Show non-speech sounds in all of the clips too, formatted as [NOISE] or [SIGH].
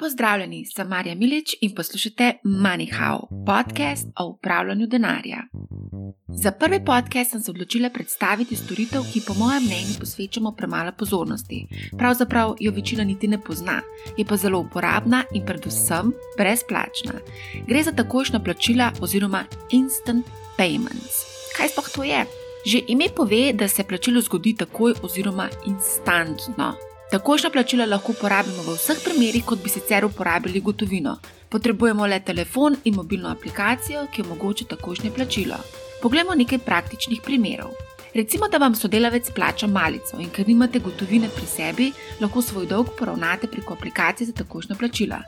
Pozdravljeni, sem Marja Milič in poslušate MoneyHow, podcast o upravljanju denarja. Za prvi podcast sem se odločila predstaviti storitev, ki po mojem mnenju posvečamo premalo pozornosti. Pravzaprav jo večina niti ne pozna, je pa zelo uporabna in predvsem brezplačna. Gre za takošna plačila oziroma instant payments. Kaj sploh to je? Že ime pove, da se plačilo zgodi takoj oziroma instantno. Takošna plačila lahko uporabimo v vseh primerih, kot bi sicer uporabili gotovino. Potrebujemo le telefon in mobilno aplikacijo, ki omogoča takošnje plačilo. Poglejmo nekaj praktičnih primerov. Recimo, da vam sodelavec plača malico in ker nimate gotovine pri sebi, lahko svoj dolg poravnate preko aplikacije za takošna plačila.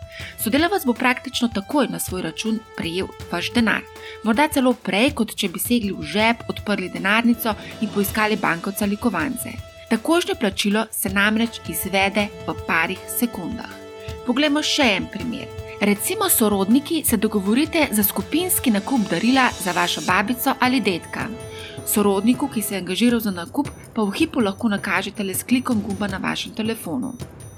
Sodelavec bo praktično takoj na svoj račun prejel vaš denar. Morda celo prej, kot če bi segli v žep, odprli denarnico in poiskali bankovca ali kovance. Takošnje plačilo se namreč izvede v parih sekundah. Poglejmo še en primer. Recimo, sorodniki se dogovorite za skupinski nakup darila za vašo babico ali dedka. Sorodniku, ki se je angažiral za nakup, pa v hipu lahko nakažete le s klikom gumba na vašem telefonu.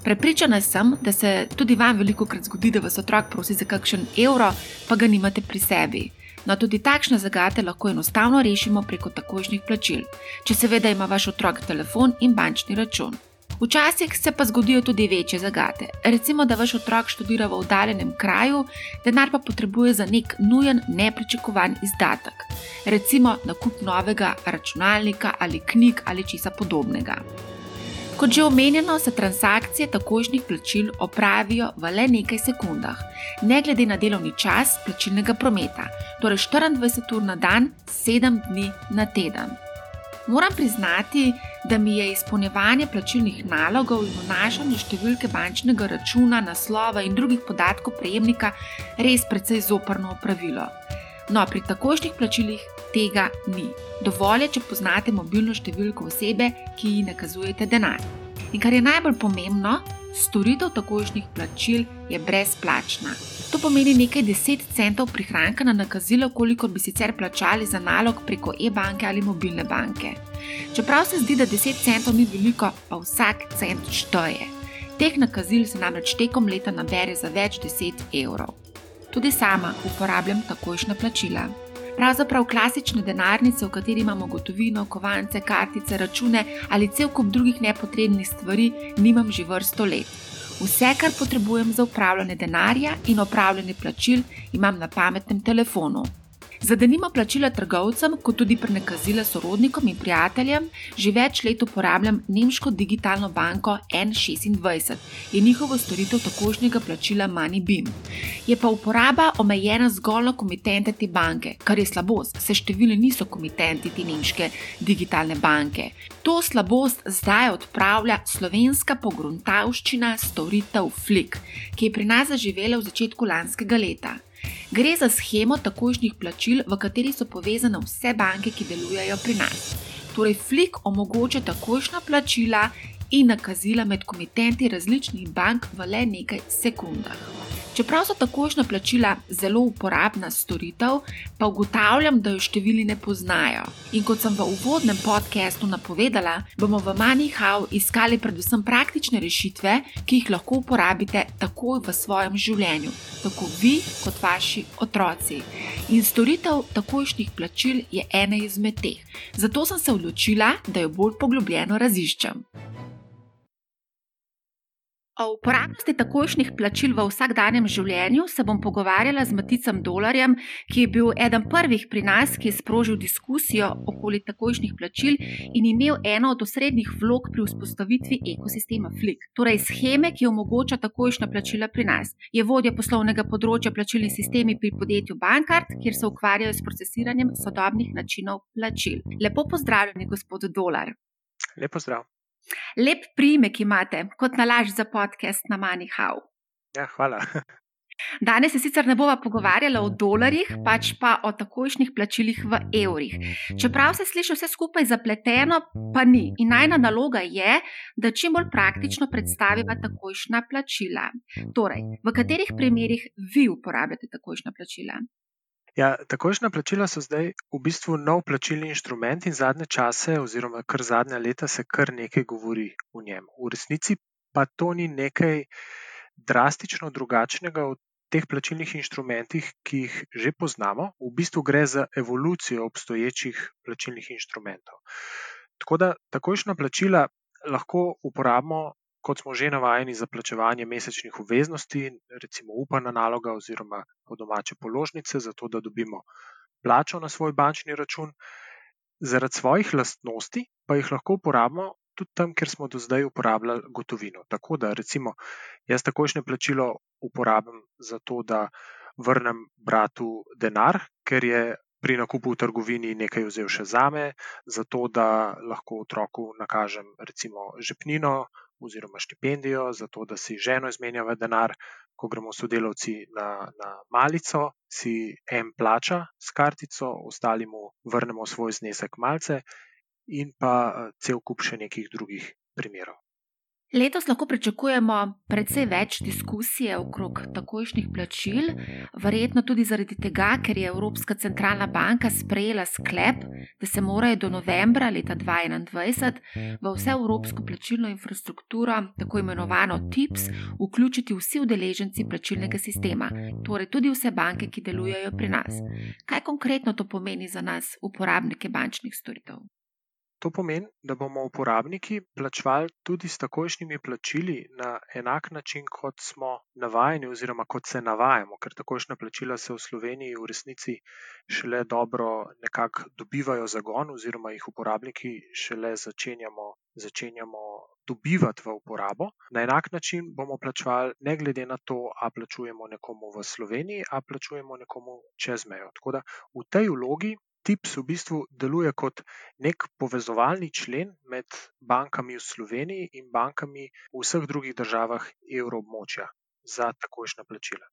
Prepričana sem, da se tudi vam veliko krat zgodi, da vas otrok prosi za kakšen evro, pa ga nimate pri sebi. No, tudi takšne zagate lahko enostavno rešimo preko takošnjih plačil, če seveda ima vaš otrok telefon in bančni račun. Včasih se pa zgodijo tudi večje zagate. Recimo, da vaš otrok študira v oddaljenem kraju, denar pa potrebuje za nek nujen, nepričakovan izdatek. Recimo nakup novega računalnika ali knjig ali česa podobnega. Kot že omenjeno, se transakcije takošnjih plačil opravijo v le nekaj sekundah, ne glede na delovni čas plačilnega prometa, torej 24 ur na dan, 7 dni na teden. Moram priznati, da mi je izpolnjevanje plačilnih nalogov in vnašanje številke bančnega računa, naslova in drugih podatkov prejemnika res precej zoprno opravilo. No, pri takošnjih plačilih tega ni. Dovolj je, če poznate mobilno številko osebe, ki ji nakazujete denar. In kar je najbolj pomembno, storitev takošnjih plačil je brezplačna. To pomeni nekaj deset centov prihranka na nakazilo, koliko bi sicer plačali za nalog preko e-banke ali mobilne banke. Čeprav se zdi, da 10 centov ni veliko, pa vsak cent šteje. Teh nakazil se namreč tekom leta nabere za več deset evrov. Tudi sama uporabljam takojšna plačila. Pravzaprav klasične denarnice, v kateri imamo gotovino, kovance, kartice, račune ali cel kup drugih nepotrebnih stvari, nimam že vrsto let. Vse, kar potrebujem za upravljanje denarja in upravljanje plačil, imam na pametnem telefonu. Za denimo plačila trgovcem, kot tudi prenekazila sorodnikom in prijateljem, že več let uporabljam nemško digitalno banko N26 in njihovo storitev takošnjega plačila MoneyBeam. Je pa uporaba omejena zgolj na komitente te banke, kar je slabost, saj številni niso komitenti te nemške digitalne banke. To slabost zdaj odpravlja slovenska pogruntavščina storitev Flick, ki je pri nas zaživela v začetku lanskega leta. Gre za schemo takošnjih plačil, v kateri so povezane vse banke, ki delujejo pri nas. Torej, Flick omogoča takošna plačila in nakazila med komitenti različnih bank v le nekaj sekundah. Čeprav so takošna plačila zelo uporabna storitev, pa ugotavljam, da jo številni ne poznajo. In kot sem v uvodnem podkastu napovedala, bomo v MoneyHow iskali predvsem praktične rešitve, ki jih lahko uporabite takoj v svojem življenju, tako vi kot vaši otroci. In storitev takošnjih plačil je ena izmed teh. Zato sem se odločila, da jo bolj poglobljeno raziščem. O uporabnosti takošnjih plačil v vsakdanjem življenju se bom pogovarjala z Maticem Dolarjem, ki je bil eden prvih pri nas, ki je sprožil diskusijo okoli takošnjih plačil in imel eno od osrednjih vlog pri vzpostavitvi ekosistema Flick, torej scheme, ki omogoča takošna plačila pri nas. Je vodja poslovnega področja plačilnih sistemi pri podjetju Bankart, kjer se ukvarjajo s procesiranjem sodobnih načinov plačil. Lepo pozdravljeni, gospod Dolar. Lepo zdrav. Lep primek imate, kot nalaž za podcast na MoneyHow. Ja, hvala. Danes se sicer ne bova pogovarjala o dolarjih, pač pa o takošnjih plačilih v evrih. Čeprav se sliši vse skupaj zapleteno, pa ni. In najna naloga je, da čim bolj praktično predstaviva takošna plačila. Torej, v katerih primerih vi uporabljate takošna plačila? Ja, takošna plačila so zdaj v bistvu nov plačilni inštrument in zadnje čase, oziroma kar zadnja leta, se kar nekaj govori o njem. V resnici pa to ni nekaj drastično drugačnega od teh plačilnih inštrumentih, ki jih že poznamo. V bistvu gre za evolucijo obstoječih plačilnih inštrumentov. Tako da takošna plačila lahko uporabimo kot smo že navajeni za plačevanje mesečnih obveznosti, recimo upana naloga oziroma po domače položnice, zato da dobimo plačo na svoj bančni račun. Zaradi svojih lastnosti pa jih lahko uporabimo tudi tam, kjer smo do zdaj uporabljali gotovino. Tako da recimo jaz takošne plačilo uporabim za to, da vrnem bratu denar, ker je pri nakupu v trgovini nekaj vzel še zame, zato da lahko otroku nakažem recimo žepnino, oziroma štipendijo, zato da si ženo izmenjava denar, ko gremo sodelavci na, na malico, si en plača s kartico, ostali mu vrnemo svoj znesek malce, in pa eh, cel kup še nekih drugih primerov. Letos lahko pričakujemo precej več diskusije okrog takojšnjih plačil, verjetno tudi zaradi tega, ker je Evropska centralna banka sprejela sklep, da se morajo do novembra leta 2021 v vse evropsko plačilno infrastrukturo, tako imenovano TIPS, vključiti vsi udeleženci plačilnega sistema, torej tudi vse banke, ki delujejo pri nas. Kaj konkretno to pomeni za nas, uporabnike bančnih storitev? To pomeni, da bomo uporabniki plačevali tudi s takojšnjimi plačili na enak način, kot smo navajeni, oziroma kot se navajamo, ker takojšnja plačila se v Sloveniji v resnici šele dobro nekako dobivajo zagon, oziroma jih uporabniki šele začenjamo, začenjamo dobivati v uporabo. Na enak način bomo plačevali, ne glede na to, ali plačujemo nekomu v Sloveniji, ali plačujemo nekomu čez mejo. Tako da v tej vlogi TIPS v bistvu deluje kot nek povezovalni člen med bankami v Sloveniji in bankami v vseh drugih državah evroobmočja za takojšna plačila.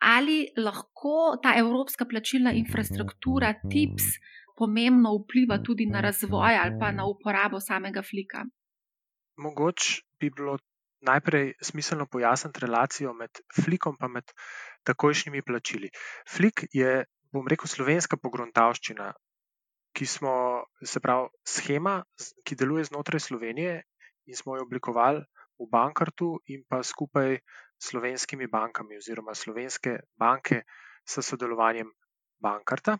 Ali lahko ta evropska plačilna infrastruktura TIPS pomembno vpliva tudi na razvoj ali pa na uporabo samega flika? Mogoče bi bilo najprej smiselno pojasniti relacijo med flikom in takojšnjimi plačili. Flik je bom rekel, slovenska pogruntavščina, ki smo, se pravi, schema, ki deluje znotraj Slovenije in smo jo oblikovali v Bankartu in pa skupaj s slovenskimi bankami oziroma slovenske banke s sodelovanjem Bankarta.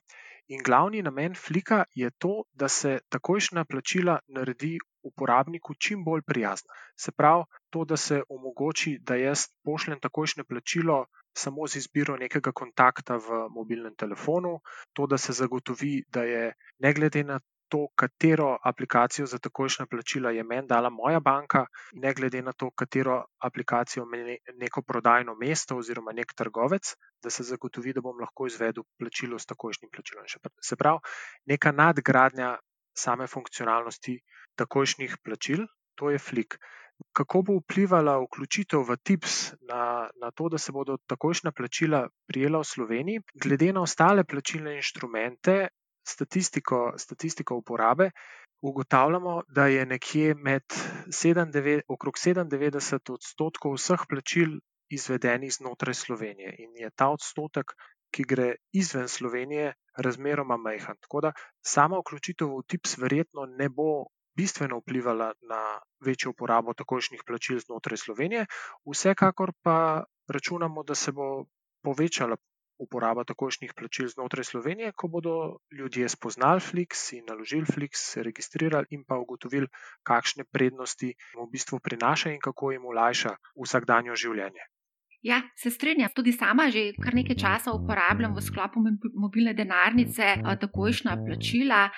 In glavni namen Flika je to, da se takojšnja plačila naredi uporabniku čim bolj prijazna. Se pravi, to, da se omogoči, da jaz pošljem takojšnje plačilo samo z izbiro nekega kontakta v mobilnem telefonu, to, da se zagotovi, da je ne glede na to, katero aplikacijo za takojšnja plačila je meni dala moja banka, ne glede na to, katero aplikacijo meni neko prodajno mesto oziroma nek trgovec, da se zagotovi, da bom lahko izvedel plačilo s takojšnjim plačilom. Se pravi, neka nadgradnja same funkcionalnosti takojšnjih plačil, to je flik kako bo vplivala vključitev v TIPS na, na to, da se bodo takojšnja plačila prijela v Sloveniji, glede na ostale plačilne inštrumente, statistiko, statistiko uporabe, ugotavljamo, da je nekje med 97, okrog 97 odstotkov vseh plačil izvedenih znotraj Slovenije in je ta odstotek. Ki gre izven Slovenije, razmeroma majhen. Tako da sama vključitev v TIPS verjetno ne bo bistveno vplivala na večjo uporabo takošnjih plačil znotraj Slovenije. Vsekakor pa računamo, da se bo povečala uporaba takošnjih plačil znotraj Slovenije, ko bodo ljudje spoznali Flix in naložili Flix, se registrirali in pa ugotovili, kakšne prednosti v bistvu prinaša in kako jim olajša vsakdanje življenje. Ja, se strinjam. Tudi sama že kar nekaj časa uporabljam v sklopu mobilne denarnice takojšnja plačila.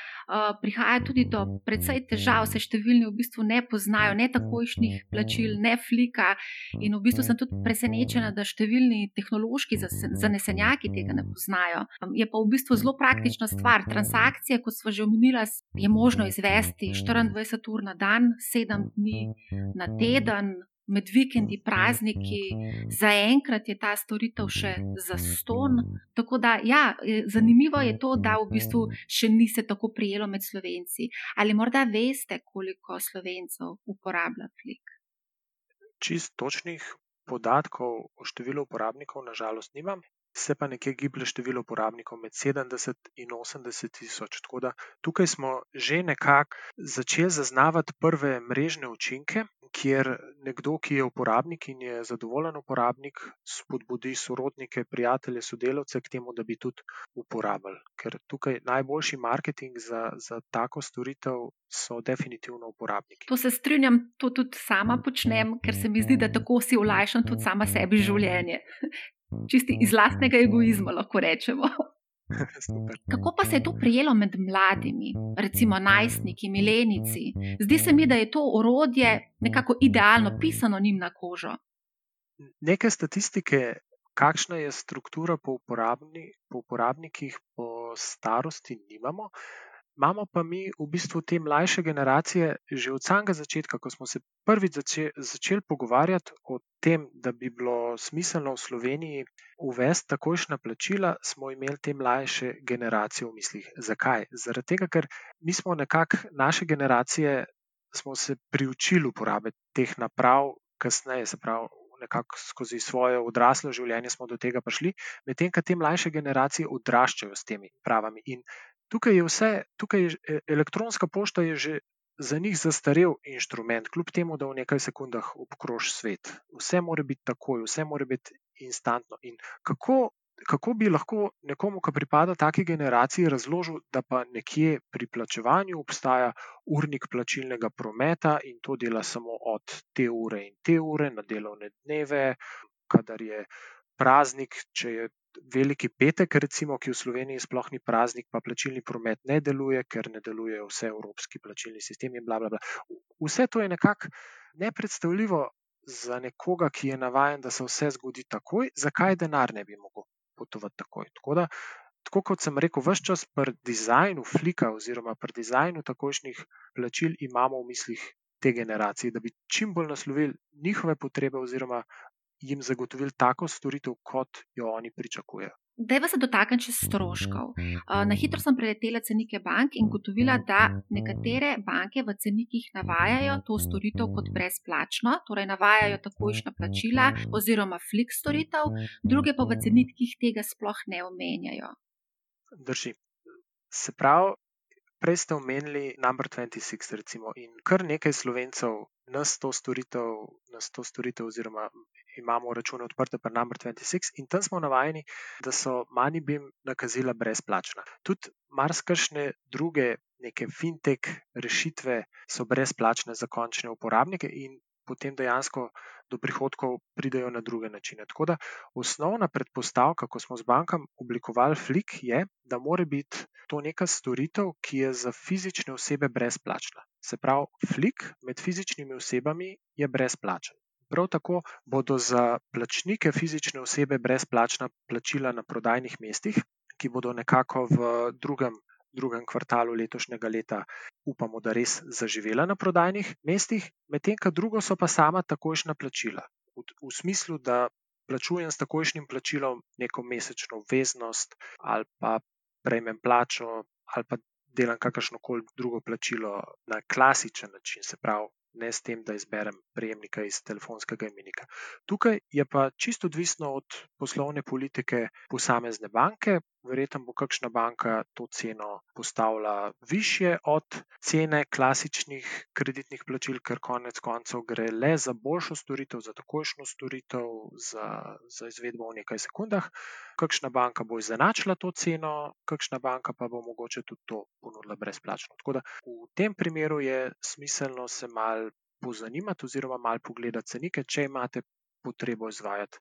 Prihaja tudi do precej težav, se številni v bistvu ne poznajo, ne takojšnjih plačil, ne flika. In v bistvu sem tudi presenečena, da številni tehnološki zanesenjaki tega ne poznajo. Je pa v bistvu zelo praktična stvar. Transakcije, kot smo že omenili, je možno izvesti 24 ur na dan, 7 dni na teden med vikendi, prazniki, zaenkrat je ta storitev še za ston. Tako da, ja, zanimivo je to, da v bistvu še ni se tako prijelo med slovenci. Ali morda veste, koliko slovencev uporablja Flik? Čist točnih podatkov o številu uporabnikov, nažalost, nimam. Se pa nekje giblje število uporabnikov med 70 in 80 tisoč. Tako da tukaj smo že nekako začeli zaznavati prve mrežne učinke, kjer nekdo, ki je uporabnik in je zadovoljen uporabnik, spodbudi sorodnike, prijatelje, sodelavce k temu, da bi tudi uporabljali. Ker tukaj najboljši marketing za, za tako storitev so definitivno uporabniki. To se strinjam, to tudi sama počnem, ker se mi zdi, da tako si olajšam tudi sama sebi življenje. Čisti iz lastnega egoizma, lahko rečemo. [LAUGHS] Kako pa se je to prijelo med mladimi, recimo najstniki, milenici? Zdi se mi, da je to orodje nekako idealno pisano njim na kožo. Nekaj statistike, kakšna je struktura po, uporabni, po uporabnikih, po starosti, nimamo. Imamo pa mi v bistvu te mlajše generacije že od samega začetka, ko smo se prvič začeli, začeli pogovarjati o tem, da bi bilo smiselno v Sloveniji uvesti takojšna plačila, smo imeli te mlajše generacije v mislih. Zakaj? Zaradi tega, ker mi smo nekako naše generacije, se priučili uporabe teh naprav kasneje, se pravi. Nekako skozi svoje odraslo življenje smo do tega prišli, medtem ko te mlajše generacije odraščajo s temi pravami. In tukaj je vse, tukaj je e, elektronska pošta je že za njih zastarel inštrument, kljub temu, da v nekaj sekundah obkrož svet. Vse mora biti takoj, vse mora biti instantno. In kako, kako bi lahko nekomu, ki pripada taki generaciji, razložil, da pa nekje pri plačevanju obstaja urnik plačilnega prometa in to dela samo od te ure in te ure na delovne dneve, kadar je praznik, če je veliki petek, recimo, ki v Sloveniji sploh ni praznik, pa plačilni promet ne deluje, ker ne delujejo vse evropski plačilni sistemi. Bla, bla, bla. Vse to je nekako nepredstavljivo za nekoga, ki je navaden, da se vse zgodi takoj, zakaj denar ne bi mogel potovati takoj. Tako, da, tako kot sem rekel, vse čas pri dizajnu flika oziroma pri dizajnu takošnih plačil imamo v mislih. Te generacije, da bi čim bolj naslovili njihove potrebe, oziroma jim zagotovili tako storitev, kot jo oni pričakujejo. Dejva se dotakniti še stroškov. Na hitro sem preletela cenike bank in gotovila, da nekatere banke v cenikih navajajo to storitev kot brezplačno, torej navajajo takojšna plačila oziroma flik storitev, druge pa v cenikih tega sploh ne omenjajo. Drži. Se pravi, prej ste omenili Number 26, recimo, in kar nekaj slovencev nas to storitev, nas to storitev oziroma imamo račune odprte pri Number 26 in tam smo navajeni, da so MoneyBeam nakazila brezplačna. Tudi marsikšne druge neke fintech rešitve so brezplačne za končne uporabnike in potem dejansko do prihodkov pridejo na druge načine. Tako da osnovna predpostavka, ko smo z bankam oblikovali Flik, je, da mora biti to neka storitev, ki je za fizične osebe brezplačna. Se pravi, Flik med fizičnimi osebami je brezplačen. Prav tako bodo za plačnike fizične osebe brezplačna plačila na prodajnih mestih, ki bodo nekako v drugem, drugem kvartalu letošnjega leta, upamo, da res zaživela na prodajnih mestih, medtem ko drugo so pa sama takojšna plačila. V, v smislu, da plačujem s takojšnjim plačilom neko mesečno obveznost ali pa prejmem plačo ali pa delam kakršno koli drugo plačilo na klasičen način, se pravi ne s tem, da izberem prejemnika iz telefonskega imenika. Tukaj je pa čisto odvisno od poslovne politike posamezne banke. Verjetno bo kakšna banka to ceno postavila više od cene klasičnih kreditnih plačil, ker konec koncev gre le za boljšo storitev, za takošno storitev, za, za izvedbo v nekaj sekundah. Kakšna banka bo izenačila to ceno, kakšna banka pa bo mogoče tudi to ponudila brezplačno. Tako da v tem primeru je smiselno se mal pozanimati oziroma malo pogledati cenike, če imate potrebo izvajati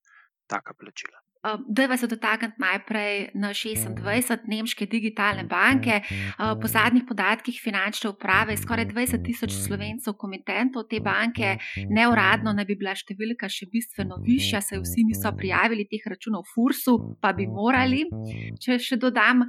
taka plačila. Dajva se dotakniti najprej na 26 nemške digitalne banke. Po zadnjih podatkih finančne uprave je skoraj 20 tisoč slovencev komitentov te banke, neuradno naj bi bila številka še bistveno višja, saj vsi niso prijavili teh računov FURSU, pa bi morali. Če še dodam,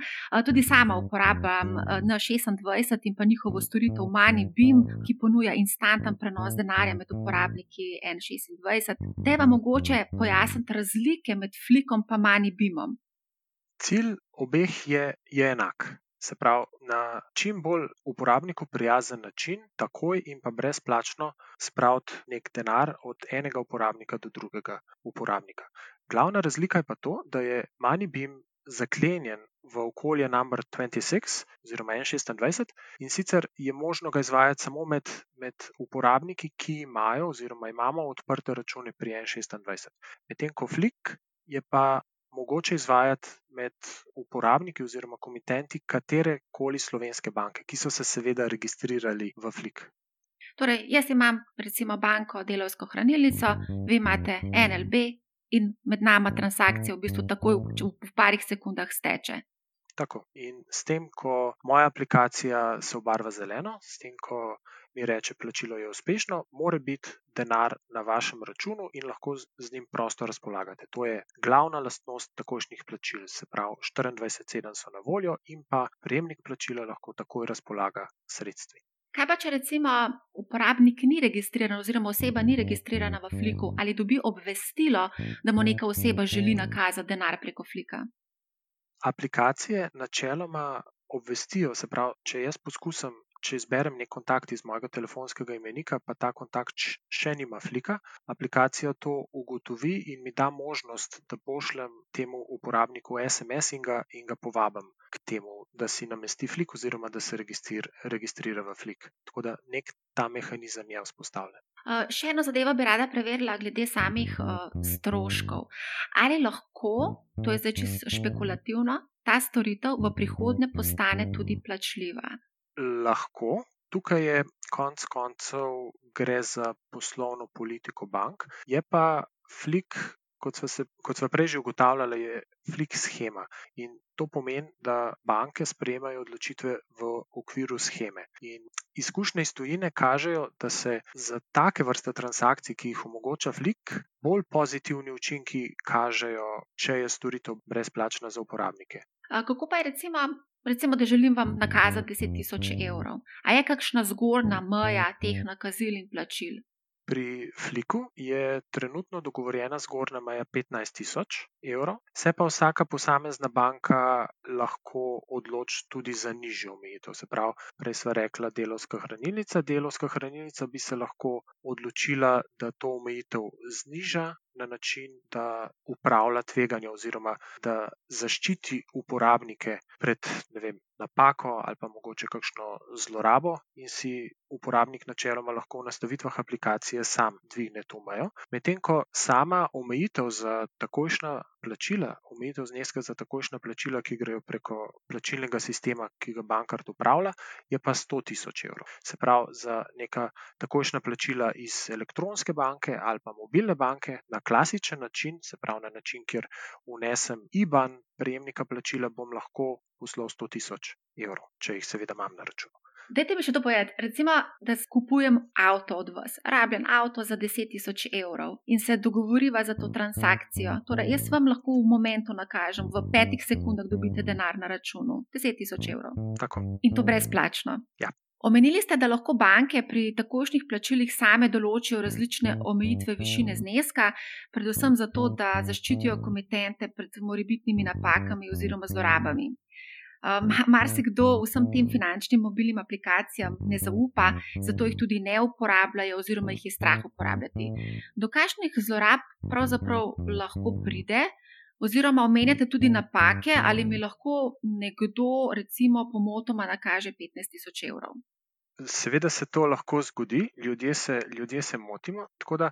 tudi sama uporabljam na 26 in pa njihovo storitev MoneyBeam, ki ponuja instanten prenos denarja med uporabniki N26. Dajva mogoče pojasniti razlike med flikom Flikom pa MoneyBeamom? Cilj obeh je, je enak. Se pravi, na čim bolj uporabniku prijazen način, takoj in pa brezplačno spraviti nek denar od enega uporabnika do drugega uporabnika. Glavna razlika je pa to, da je MoneyBeam zaklenjen v okolje number 26 oziroma 26 in sicer je možno ga izvajati samo med, med uporabniki, ki imajo oziroma imamo odprte račune pri 26. Medtem ko Flick je pa mogoče izvajati med uporabniki oziroma komitenti katere koli slovenske banke, ki so se seveda registrirali v Flick. Torej, jaz imam recimo banko, delovsko hranilnico, vi imate NLB in med nama transakcija v bistvu takoj v parih sekundah steče. Tako. In s tem, ko moja aplikacija se obarva zeleno, s tem, ko mi reče, plačilo je uspešno, mora biti denar na vašem računu in lahko z njim prosto razpolagate. To je glavna lastnost takošnjih plačil. Se pravi, 24-7 so na voljo in pa prejemnik plačila lahko takoj razpolaga sredstvi. Kaj pa, če recimo uporabnik ni registriran, oziroma oseba ni registrirana v Fliku, ali dobi obvestilo, da mu neka oseba želi nakazati denar preko Flika? Aplikacije načeloma obvestijo, se pravi, če jaz poskusim če izberem nek kontakt iz mojega telefonskega imenika, pa ta kontakt še nima flika, aplikacija to ugotovi in mi da možnost, da pošljem temu uporabniku SMS in ga, in ga povabim k temu, da si namesti flik oziroma da se registrir, registrira v flik. Tako da nek ta mehanizem je vzpostavljen. Uh, še eno zadevo bi rada preverila, glede samih uh, stroškov. Ali lahko, to je zdaj čisto špekulativno, ta storitev v prihodnje postane tudi plačljiva? Lahko. Tukaj je konec koncev gre za poslovno politiko bank. Je pa flik, kot smo, se, kot smo prej že ugotavljali, je flik schema. In to pomeni, da banke sprejemajo odločitve v okviru scheme. In izkušnje iz tujine kažejo, da se za take vrste transakcij, ki jih omogoča flik, bolj pozitivni učinki kažejo, če je storitev brezplačna za uporabnike. Kako pa je recimo recimo, da želim vam nakazati 10.000 evrov. A je kakšna zgornja meja teh nakazil in plačil? Pri Fliku je trenutno dogovorjena zgornja meja 15.000 evrov, se pa vsaka posamezna banka lahko odloči tudi za nižjo omejitev. Se pravi, prej smo rekla delovska hranilnica. Delovska hranilnica bi se lahko odločila, da to omejitev zniža na način, da upravlja tveganje oziroma da zaščiti uporabnike pred vem, napako ali pa mogoče kakšno zlorabo in si uporabnik načeloma lahko v nastavitvah aplikacije sam dvigne to mejo. Medtem ko sama omejitev za takojšna plačila, omejitev zneska za takojšna plačila, ki grejo preko plačilnega sistema, ki ga bankar upravlja, je pa 100 tisoč evrov. Se pravi, za neka takojšna plačila iz elektronske banke ali pa mobilne banke na klasičen način, se pravi na način, kjer unesem IBAN prejemnika plačila, bom lahko poslal 100 tisoč evrov, če jih seveda imam na računu. Dajte mi še to povedati. Recimo, da kupujem avto od vas, rabljen avto za 10.000 evrov in se dogovoriva za to transakcijo. Torej, jaz vam lahko v momentu nakažem, v petih sekundah dobite denar na računu 10.000 evrov. Tako. In to brezplačno. Ja. Omenili ste, da lahko banke pri takošnih plačilih same določijo različne omejitve višine zneska, predvsem zato, da zaščitijo komitente pred morebitnimi napakami oziroma zlorabami. Um, marsikdo vsem tem finančnim mobilnim aplikacijam ne zaupa, zato jih tudi ne uporabljajo, oziroma jih je strah uporabljati. Do kakšnih zlorab pravzaprav lahko pride, oziroma omenjate tudi napake, ali mi lahko nekdo, recimo, pomotoma nakaže 15.000 evrov. Seveda se to lahko zgodi, ljudje se, ljudje se motimo. Tako da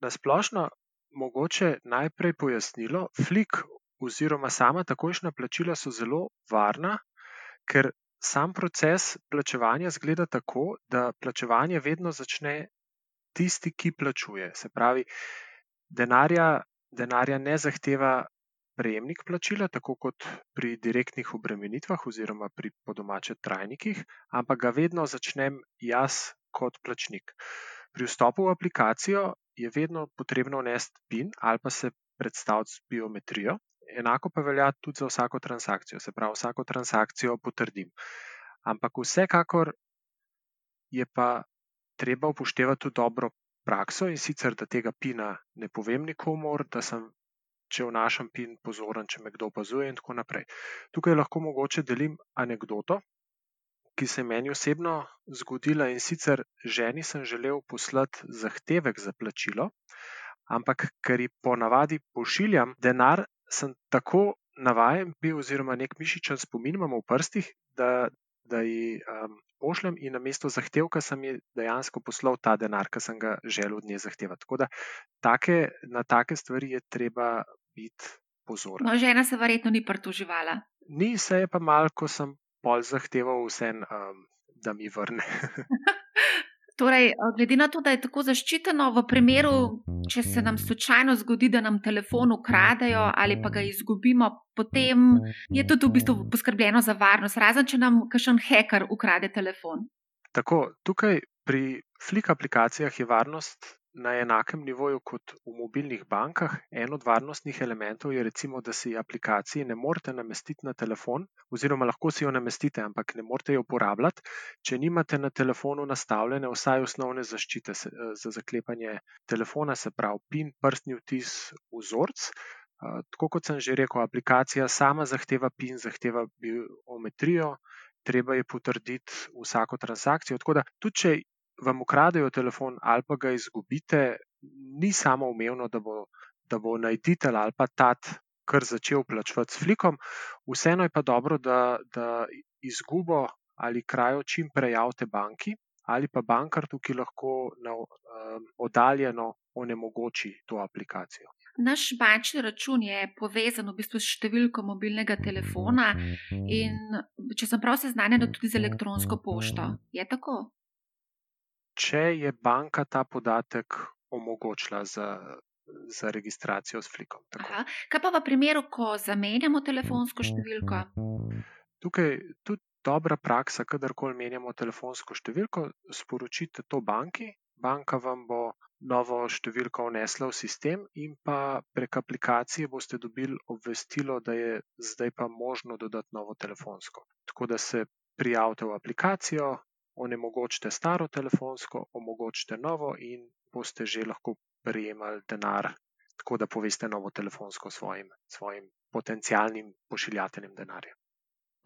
na splošno, mogoče najprej pojasnilo, flik oziroma sama takojšnja plačila so zelo varna, ker sam proces plačevanja zgleda tako, da plačevanje vedno začne tisti, ki plačuje. Se pravi, denarja, denarja ne zahteva prejemnik plačila, tako kot pri direktnih obremenitvah oziroma pri podomače trajnikih, ampak ga vedno začnem jaz kot plačnik. Pri vstopu v aplikacijo je vedno potrebno vnesti PIN ali pa se predstaviti s biometrijo, enako pa velja tudi za vsako transakcijo, se pravi, vsako transakcijo potrdim. Ampak vsekakor je pa treba upoštevati tudi dobro prakso in sicer, da tega pina ne povem nikomor, da sem, če vnašam pin, pozoren, če me kdo opazuje in tako naprej. Tukaj lahko mogoče delim anegdoto, ki se je meni osebno zgodila in sicer ženi sem želel poslati zahtevek za plačilo, ampak ker ji ponavadi pošiljam denar, sem tako navajen bil, oziroma nek mišičen spomin imamo v prstih, da, da ji um, pošljem in na mesto zahtevka sem ji dejansko poslal ta denar, ki sem ga želel od nje zahtevati. Tako da take, na take stvari je treba biti pozoren. No, žena se verjetno ni pritoževala. Ni se je pa mal, ko sem pol zahteval vse, um, da mi vrne. [LAUGHS] Torej, glede na to, da je tako zaščiteno, v primeru, če se nam slučajno zgodi, da nam telefon ukradejo ali pa ga izgubimo, potem je tudi v bistvu poskrbljeno za varnost, razen če nam kakšen hacker ukrade telefon. Tako, tukaj pri Flick aplikacijah je varnost na enakem nivoju kot v mobilnih bankah. En od varnostnih elementov je recimo, da si aplikaciji ne morete namestiti na telefon, oziroma lahko si jo namestite, ampak ne morete jo uporabljati, če nimate na telefonu nastavljene vsaj osnovne zaščite za zaklepanje telefona, se pravi PIN, prstni vtis, vzorc. Tako kot sem že rekel, aplikacija sama zahteva PIN, zahteva biometrijo, treba je potrditi vsako transakcijo. Tako da, tudi če vam ukradejo telefon ali pa ga izgubite, ni samo umevno, da bo, da bo najditelj ali pa tat kar začel plačevati s flikom. Vseeno je pa dobro, da, da izgubo ali krajo čim prej javite banki ali pa bankar tukaj lahko na, um, oddaljeno onemogoči to aplikacijo. Naš bančni račun je povezan v bistvu s številko mobilnega telefona, in če sem prav seznanjen, tudi z elektronsko pošto. Je tako? Če je banka ta podatek omogočila za, za registracijo s flikom. Kaj pa v primeru, ko zamenjamo telefonsko številko? Tukaj tudi dobra praksa, kadarkoli menjamo telefonsko številko, sporočite to banki. Banka vam bo novo številko vnesla v sistem, in pa prek aplikacije boste dobili obvestilo, da je zdaj pa možno dodati novo telefonsko. Tako da se prijavite v aplikacijo, onemogočite staro telefonsko, omogočite novo in boste že lahko prejemali denar, tako da poveste novo telefonsko svojim, svojim potencijalnim pošiljateljem denarja.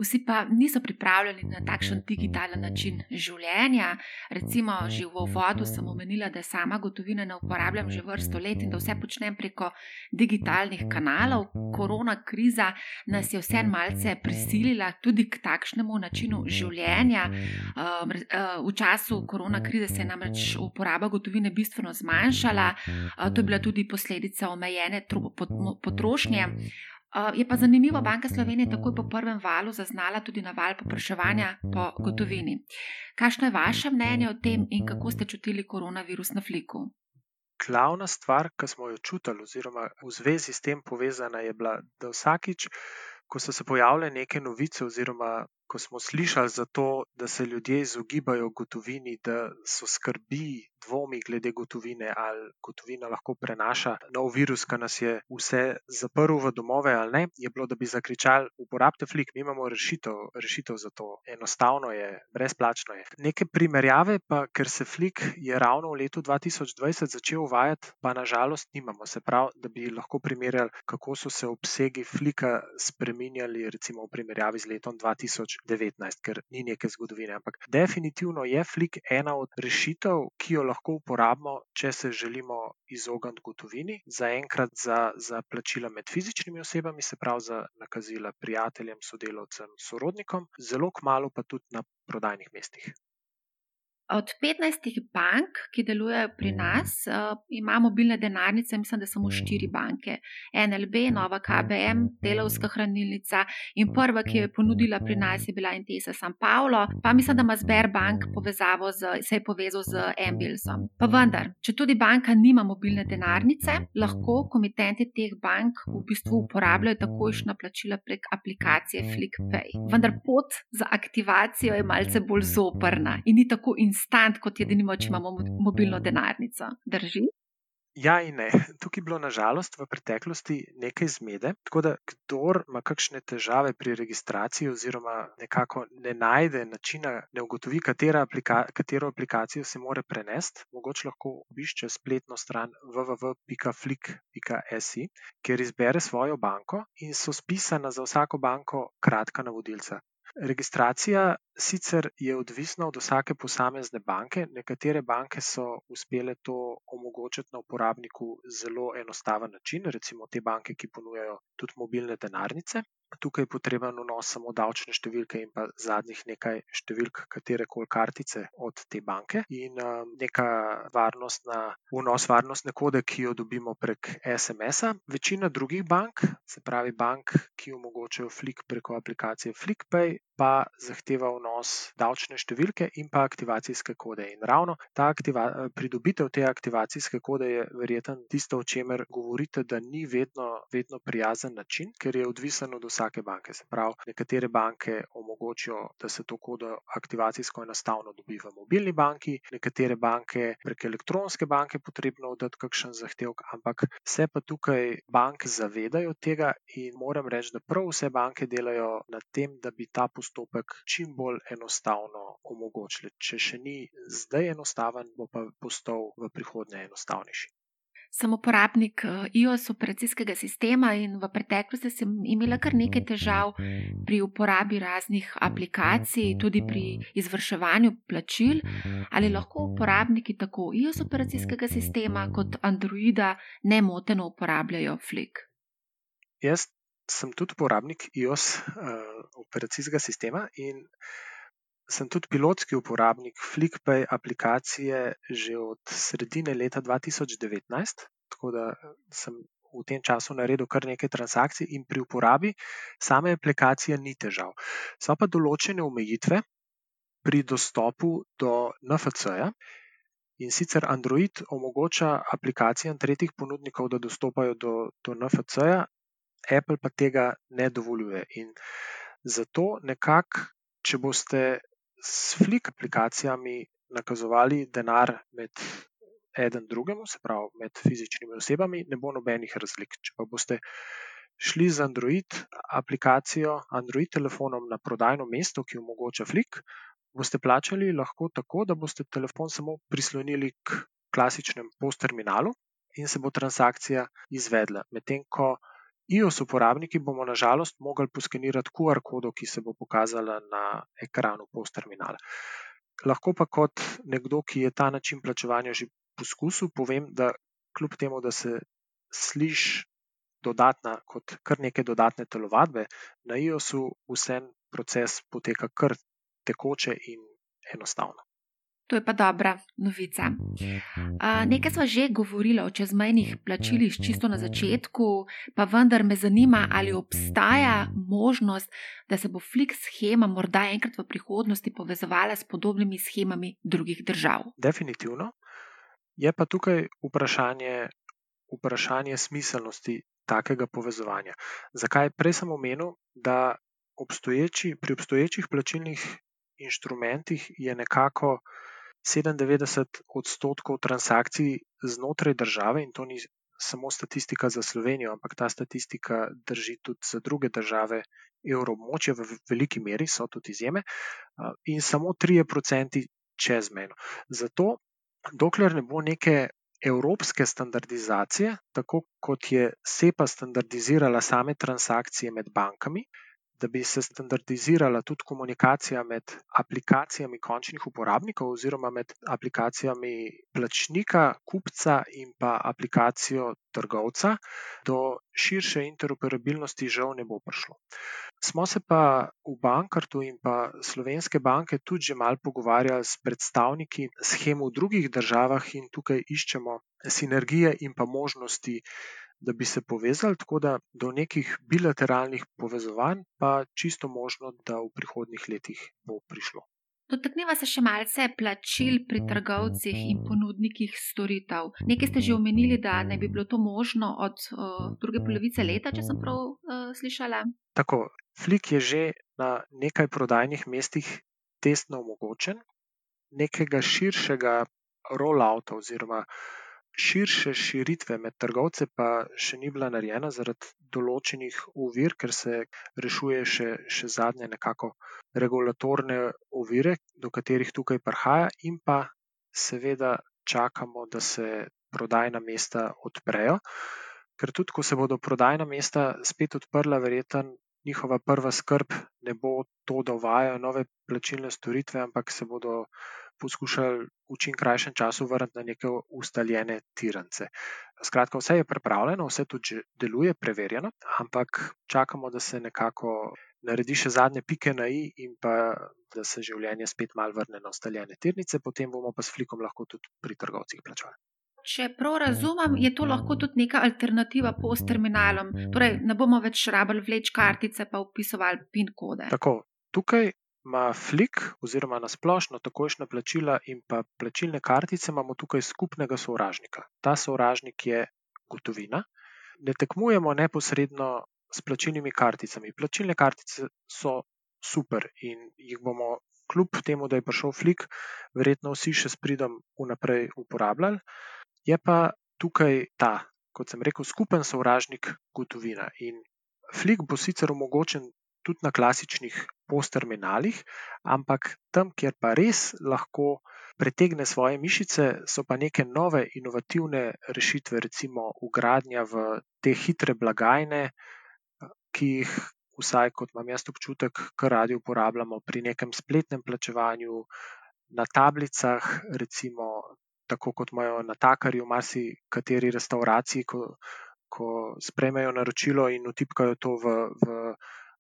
Vsi pa niso pripravljeni na takšen digitalen način življenja. Recimo, že v uvodu sem omenila, da sama gotovine ne uporabljam že vrsto let in da vse počnem preko digitalnih kanalov. Korona kriza nas je vse malce prisilila tudi k takšnemu načinu življenja. Um, uh, v času korona krize se je namreč uporaba gotovine bistveno zmanjšala, uh, to je bila tudi posledica omejene potrošnje. Je pa zanimivo, Banka Slovenije takoj po prvem valu zaznala tudi naval popraševanja po gotovini. Kakšno je vaše mnenje o tem in kako ste čutili koronavirus na fliku? Glavna stvar, ki smo jo čutili, oziroma v zvezi s tem povezana, je bila, da vsakič, ko so se pojavile neke novice, oziroma ko smo slišali za to, da se ljudje izogibajo gotovini, da so skrbi, dvomi glede gotovine, ali gotovina lahko prenaša nov virus, ki nas je vse zaprl v domove, ali ne, je bilo, da bi zakričali: uporabite flik, mi imamo rešitev, rešitev za to. Enostavno je, brezplačno je. Neke primerjave, pa ker se flik je ravno v letu 2020 začel uvajati, pa nažalost nimamo. Se pravi, da bi lahko primerjali, kako so se obsegi flika spremenjali, recimo v primerjavi z letom 2000. 19, ker ni neke zgodovine. Ampak definitivno je flik ena od rešitev, ki jo lahko uporabimo, če se želimo izogniti gotovini, zaenkrat za, za plačila med fizičnimi osebami, se pravi za nakazila prijateljem, sodelavcem, sorodnikom, zelo kmalo pa tudi na prodajnih mestih. Od 15 bank, ki delujejo pri nas, uh, ima mobilne denarnice, mislim, da samo štiri banke. NLB, Nova KBM, Delovska hranilnica in prva, ki jo je ponudila pri nas, je bila Intesa San Paulo, pa mislim, da ima Sberbank povezavo z, se je povezal z Ambilsom. Pa vendar, če tudi banka nima mobilne denarnice, lahko komitenti teh bank v bistvu uporabljajo takojšnja plačila prek aplikacije FlickPay. Vendar pot za aktivacijo je malce bolj zoprna in ni tako instant instant, kot je denimo, če imamo mobilno denarnico. Drži? Ja, in ne. [LAUGHS] Tukaj je bilo nažalost v preteklosti nekaj zmede, tako da kdor ima kakšne težave pri registraciji, oziroma nekako ne najde načina, ne ugotovi, aplika katero aplikacijo se mora prenesti, mogoče lahko obišče spletno stran www.flick.si, kjer izbere svojo banko in so spisana za vsako banko kratka navodilca. Registracija sicer je odvisna od vsake posamezne banke. Nekatere banke so uspele to omogočiti na uporabniku zelo enostaven način, recimo te banke, ki ponujajo tudi mobilne denarnice. Tukaj potreben vnos samo davčne številke in pa zadnjih nekaj številk katere koli kartice od te banke in um, neka varnostna, vnos varnostne kode, ki jo dobimo prek SMS-a. Večina drugih bank, se pravi bank, ki omogočajo Flik preko aplikacije FlikPay, pa zahteva vnos davčne številke in pa aktivacijske kode. In ravno ta aktiva, pridobitev te aktivacijske kode je verjetno tisto, o čemer govorite, da ni vedno, vedno prijazen način, ker je odvisen od vsake banke. Se pravi, nekatere banke omogočijo, da se to kodo aktivacijsko enostavno dobi v mobilni banki, nekatere banke prek elektronske banke potrebno oddati kakšen zahtevek, ampak se pa tukaj banke zavedajo tega in moram reči, da prav vse banke delajo na tem, da bi ta postopek postopek čim bolj enostavno omogočili. Če še ni zdaj enostaven, bo pa postal v prihodnje enostavnejši. Sem uporabnik eh, iOS operacijskega sistema in v preteklosti sem imela kar nekaj težav pri uporabi raznih aplikacij, tudi pri izvrševanju plačil. Ali lahko uporabniki tako iOS operacijskega sistema kot Androida nemoteno uporabljajo Flick? Jaz sem tudi uporabnik iOS uh, operacijskega sistema in sem tudi pilotski uporabnik FlickPay aplikacije že od sredine leta 2019, tako da sem v tem času naredil kar nekaj transakcij in pri uporabi same aplikacije ni težav. So pa določene omejitve pri dostopu do NFC-ja. In sicer Android omogoča aplikacijam tretjih ponudnikov, da dostopajo do, do NFC-ja, Apple pa tega ne dovoljuje. In zato nekako, če boste s flik aplikacijami nakazovali denar med eden drugemu, se pravi med fizičnimi osebami, ne bo nobenih razlik. Če pa boste šli z Android aplikacijo, Android telefonom na prodajno mesto, ki omogoča flik, boste plačali lahko tako, da boste telefon samo prislonili k klasičnem post terminalu in se bo transakcija izvedla. Medtem ko iOS uporabniki bomo nažalost mogli poskenirati QR kodo, ki se bo pokazala na ekranu post terminala. Lahko pa kot nekdo, ki je ta način plačevanja že poskusil, povem, da kljub temu, da se sliši dodatna, kot kar neke dodatne telovadbe, na iOS-u vse proces poteka kar tekoče in enostavno. To je pa dobra novica. Nekaj smo že govorili o čezmejnih plačilih, čisto na začetku, pa vendar me zanima, ali obstaja možnost, da se bo Flix schema morda enkrat v prihodnosti povezovala s podobnimi schemami drugih držav. Definitivno. Je pa tukaj vprašanje, vprašanje smiselnosti takega povezovanja. Zakaj? Prej sem omenil, da obstoječi, pri obstoječih plačilnih inštrumentih je nekako 97 odstotkov transakcij znotraj države, in to ni samo statistika za Slovenijo, ampak ta statistika drži tudi za druge države evroobmočja, v veliki meri so tudi izjeme, in samo 3% čezmejno. Zato, dokler ne bo neke evropske standardizacije, tako kot je SEPA standardizirala same transakcije med bankami, da bi se standardizirala tudi komunikacija med aplikacijami končnih uporabnikov, oziroma med aplikacijami plačnika, kupca in pa aplikacijo trgovca, do širše interoperabilnosti žal ne bo prišlo. Smo se pa v Bankartu in pa slovenske banke tudi že malo pogovarjali s predstavniki schem v drugih državah in tukaj iščemo sinergije in pa možnosti da bi se povezali, tako da do nekih bilateralnih povezovanj pa čisto možno, da v prihodnih letih bo prišlo. Dotakniva se še malce plačil pri trgovcih in ponudnikih storitev. Nekaj ste že omenili, da ne bi bilo to možno od uh, druge polovice leta, če sem prav uh, slišala. Tako, Flik je že na nekaj prodajnih mestih testno omogočen, nekega širšega rollouta oziroma uh, širše širitve med trgovce pa še ni bila narejena zaradi določenih uvir, ker se rešuje še, še zadnje nekako regulatorne ovire, do katerih tukaj prihaja, in pa seveda čakamo, da se prodajna mesta odprejo. Ker tudi, ko se bodo prodajna mesta spet odprla, verjetno njihova prva skrb ne bo to, da uvajajo nove plačilne storitve, ampak se bodo poskušali v čim krajšem času vrniti na neke ustaljene tirance. Skratka, vse je pripravljeno, vse tudi deluje, preverjeno, ampak čakamo, da se nekako naredi še zadnje pike na i in pa da se življenje spet mal vrne na ustaljene tirnice, potem bomo pa s flikom lahko tudi pri trgovcih plačali. Če prav razumem, je to lahko tudi neka alternativa post terminalom. Torej, ne bomo več rabili vleč kartice, pa upisovali PIN kode. Tako, tukaj ima flik, oziroma na splošno takošna plačila in pa plačilne kartice, imamo tukaj skupnega sovražnika. Ta sovražnik je gotovina. Ne tekmujemo neposredno s plačilnimi karticami. Plačilne kartice so super in jih bomo, kljub temu, da je prišel flik, verjetno vsi še s pridom vnaprej uporabljali. Je pa tukaj ta, kot sem rekel, skupen sovražnik gotovina. In flik bo sicer omogočen tudi na klasičnih post-terminalih, ampak tam, kjer pa res lahko pretegne svoje mišice, so pa neke nove, inovativne rešitve, recimo ugradnja v te hitre blagajne, ki jih, vsaj kot imam jaz občutek, kar radi uporabljamo pri nekem spletnem plačevanju, na tablicah, recimo, tako kot imajo natakarji v marsikateri restavraciji, ko, ko sprejmejo naročilo in utipkajo to v, v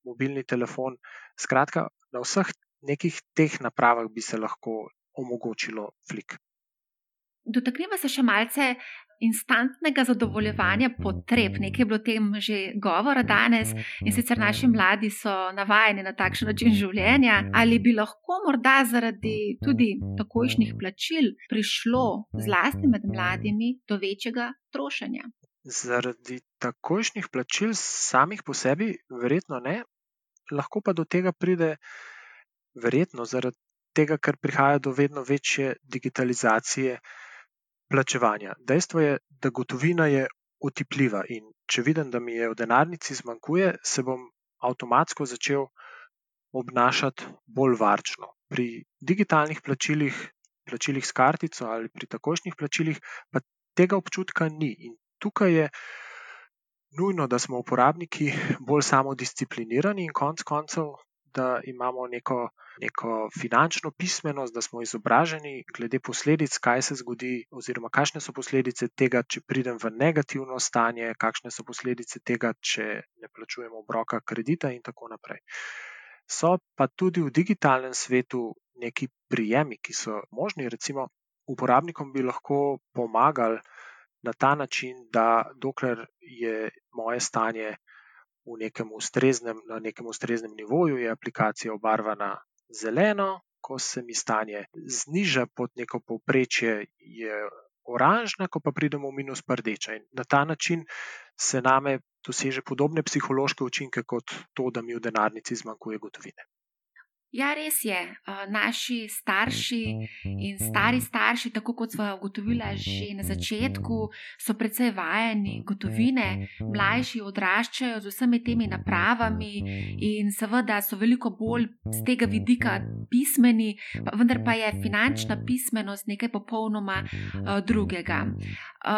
mobilni telefon. Skratka, na vseh nekih teh napravah bi se lahko omogočilo flik. Dotaknimo se še malce instantnega zadovoljevanja potreb. Nekaj je bilo o tem že govora danes in sicer naši mladi so navajeni na takšen način življenja. Ali bi lahko morda zaradi tudi takojšnjih plačil prišlo zlasti med mladimi do večjega trošenja? Zaradi takojšnjih plačil samih po sebi, verjetno ne, lahko pa do tega pride, verjetno zaradi tega, ker prihaja do vedno večje digitalizacije plačevanja. Dejstvo je, da gotovina je otipljiva in če vidim, da mi je v denarnici zmanjkuje, se bom avtomatsko začel obnašati bolj varčno. Pri digitalnih plačilih, plačilih s kartico ali pri takošnjih plačilih, pa tega občutka ni. In tukaj je nujno, da smo uporabniki bolj samodisciplinirani in konec koncev da imamo neko, neko finančno pismenost, da smo izobraženi glede posledic, kaj se zgodi, oziroma kakšne so posledice tega, če pridem v negativno stanje, kakšne so posledice tega, če ne plačujemo obroka kredita in tako naprej. So pa tudi v digitalnem svetu neki prijemi, ki so možni, recimo, uporabnikom bi lahko pomagali na ta način, da dokler je moje stanje v nekem ustreznem, na nekem ustreznem nivoju, je aplikacija obarvana zeleno, ko se mi stanje zniža pod neko povprečje, je oranžna, ko pa pridemo v minus prdeča. In na ta način se name doseže podobne psihološke učinke, kot to, da mi v denarnici zmanjkuje gotovine. Ja, res je. Naši starši in stari starši, tako kot smo ugotovili že na začetku, so precej vajeni gotovine, mlajši odraščajo z vsemi temi napravami in seveda so veliko bolj z tega vidika pismeni, vendar pa je finančna pismenost nekaj popolnoma drugega.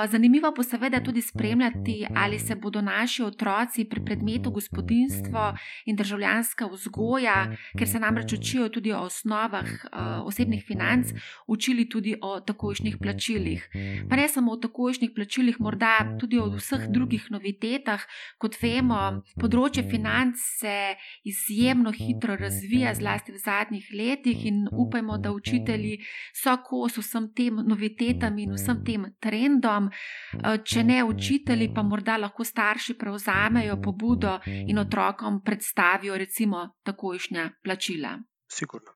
Zanimivo bo seveda tudi spremljati, ali se bodo naši otroci pri predmetu gospodinstvo in državljanska vzgoja, ker se namreč namreč učijo tudi o osnovah uh, osebnih financ, učili tudi o takojšnjih plačilih. Pa ne samo o takojšnjih plačilih, morda tudi o vseh drugih novitetah. Kot vemo, področje financ se izjemno hitro razvija, zlasti v zadnjih letih, in upajmo, da učitelji so kos vsem tem novitetam in vsem tem trendom. Uh, če ne učitelji, pa morda lahko starši prevzamejo pobudo in otrokom predstavijo, recimo, takojšnja plačila sigurno.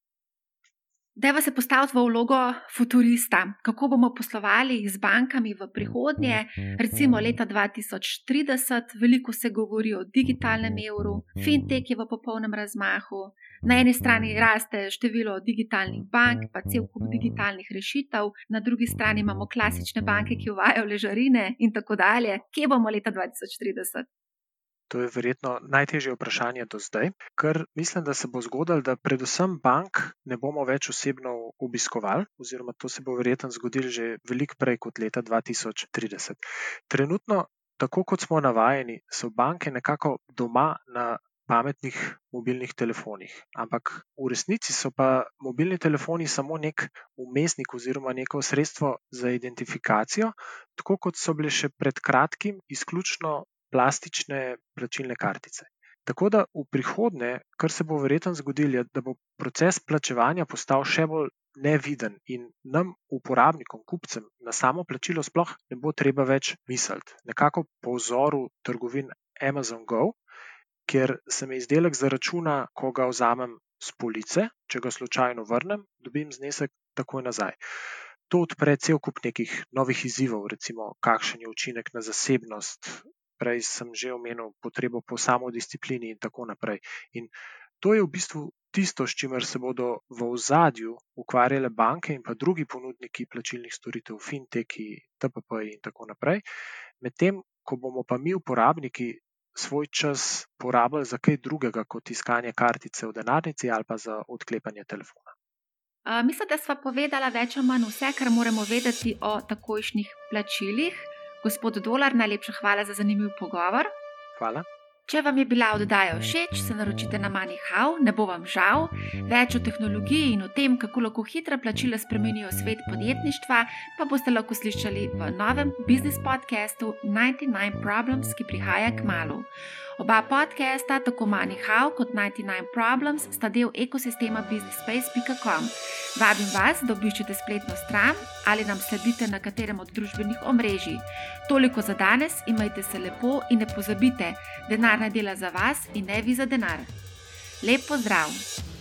Deva se postaviti v vlogo futurista, kako bomo poslovali z bankami v prihodnje, recimo leta 2030. Veliko se govori o digitalnem evru, fintech je v popolnem razmahu. Na eni strani raste število digitalnih bank, pa cel kup digitalnih rešitev, na drugi strani imamo klasične banke, ki uvajajo ležarine in tako dalje. Kje bomo leta 2030? To je verjetno najtežje vprašanje do zdaj, ker mislim, da se bo zgodilo, da predvsem bank ne bomo več osebno obiskovali, oziroma to se bo verjetno zgodilo že veliko prej kot leta 2030. Trenutno, tako kot smo navajeni, so banke nekako doma na pametnih mobilnih telefonih. Ampak v resnici so pa mobilni telefoni samo nek umestnik oziroma neko sredstvo za identifikacijo, tako kot so bile še pred kratkim izključno plastične plačilne kartice. Tako da v prihodnje, kar se bo verjetno zgodilo, je, da bo proces plačevanja postal še bolj neviden in nam, uporabnikom, kupcem, na samo plačilo sploh ne bo treba več misliti. Nekako po vzoru trgovin Amazon Go, kjer se mi izdelek zaračuna, ko ga vzamem z police, če ga slučajno vrnem, dobim znesek takoj nazaj. To odpre cel kup nekih novih izzivov, recimo, kakšen je učinek na zasebnost. Prej sem že omenil potrebo po samodisciplini, in tako naprej. In to je v bistvu tisto, s čimer se bodo v ozadju ukvarjale banke in pa drugi ponudniki plačilnih storitev, finteki, TPP in tako naprej. Medtem ko bomo pa mi, uporabniki, svoj čas porabili za kaj drugega kot iskanje kartice v denarnici ali pa za odklepanje telefona. Uh, mislim, da smo povedali več ali manj vse, kar moramo vedeti o takojšnjih plačilih. Gospod Dolar, najlepša hvala za zanimiv pogovor. Hvala. Če vam je bila oddaja všeč, se naročite na MoneyHow, ne bo vam žal. Več o tehnologiji in o tem, kako lahko hitra plačila spremenijo svet podjetništva, pa boste lahko slišali v novem biznis podkastu 99 Problems, ki prihaja k malu. Oba podcasta, tako MoneyHow kot 99 Problems, sta del ekosistema businessspace.com. Vabim vas, da obiščete spletno stran ali nam sledite na katerem od družbenih omrežij. Toliko za danes, imajte se lepo in ne pozabite, denar ne dela za vas in ne vi za denar. Lep pozdrav!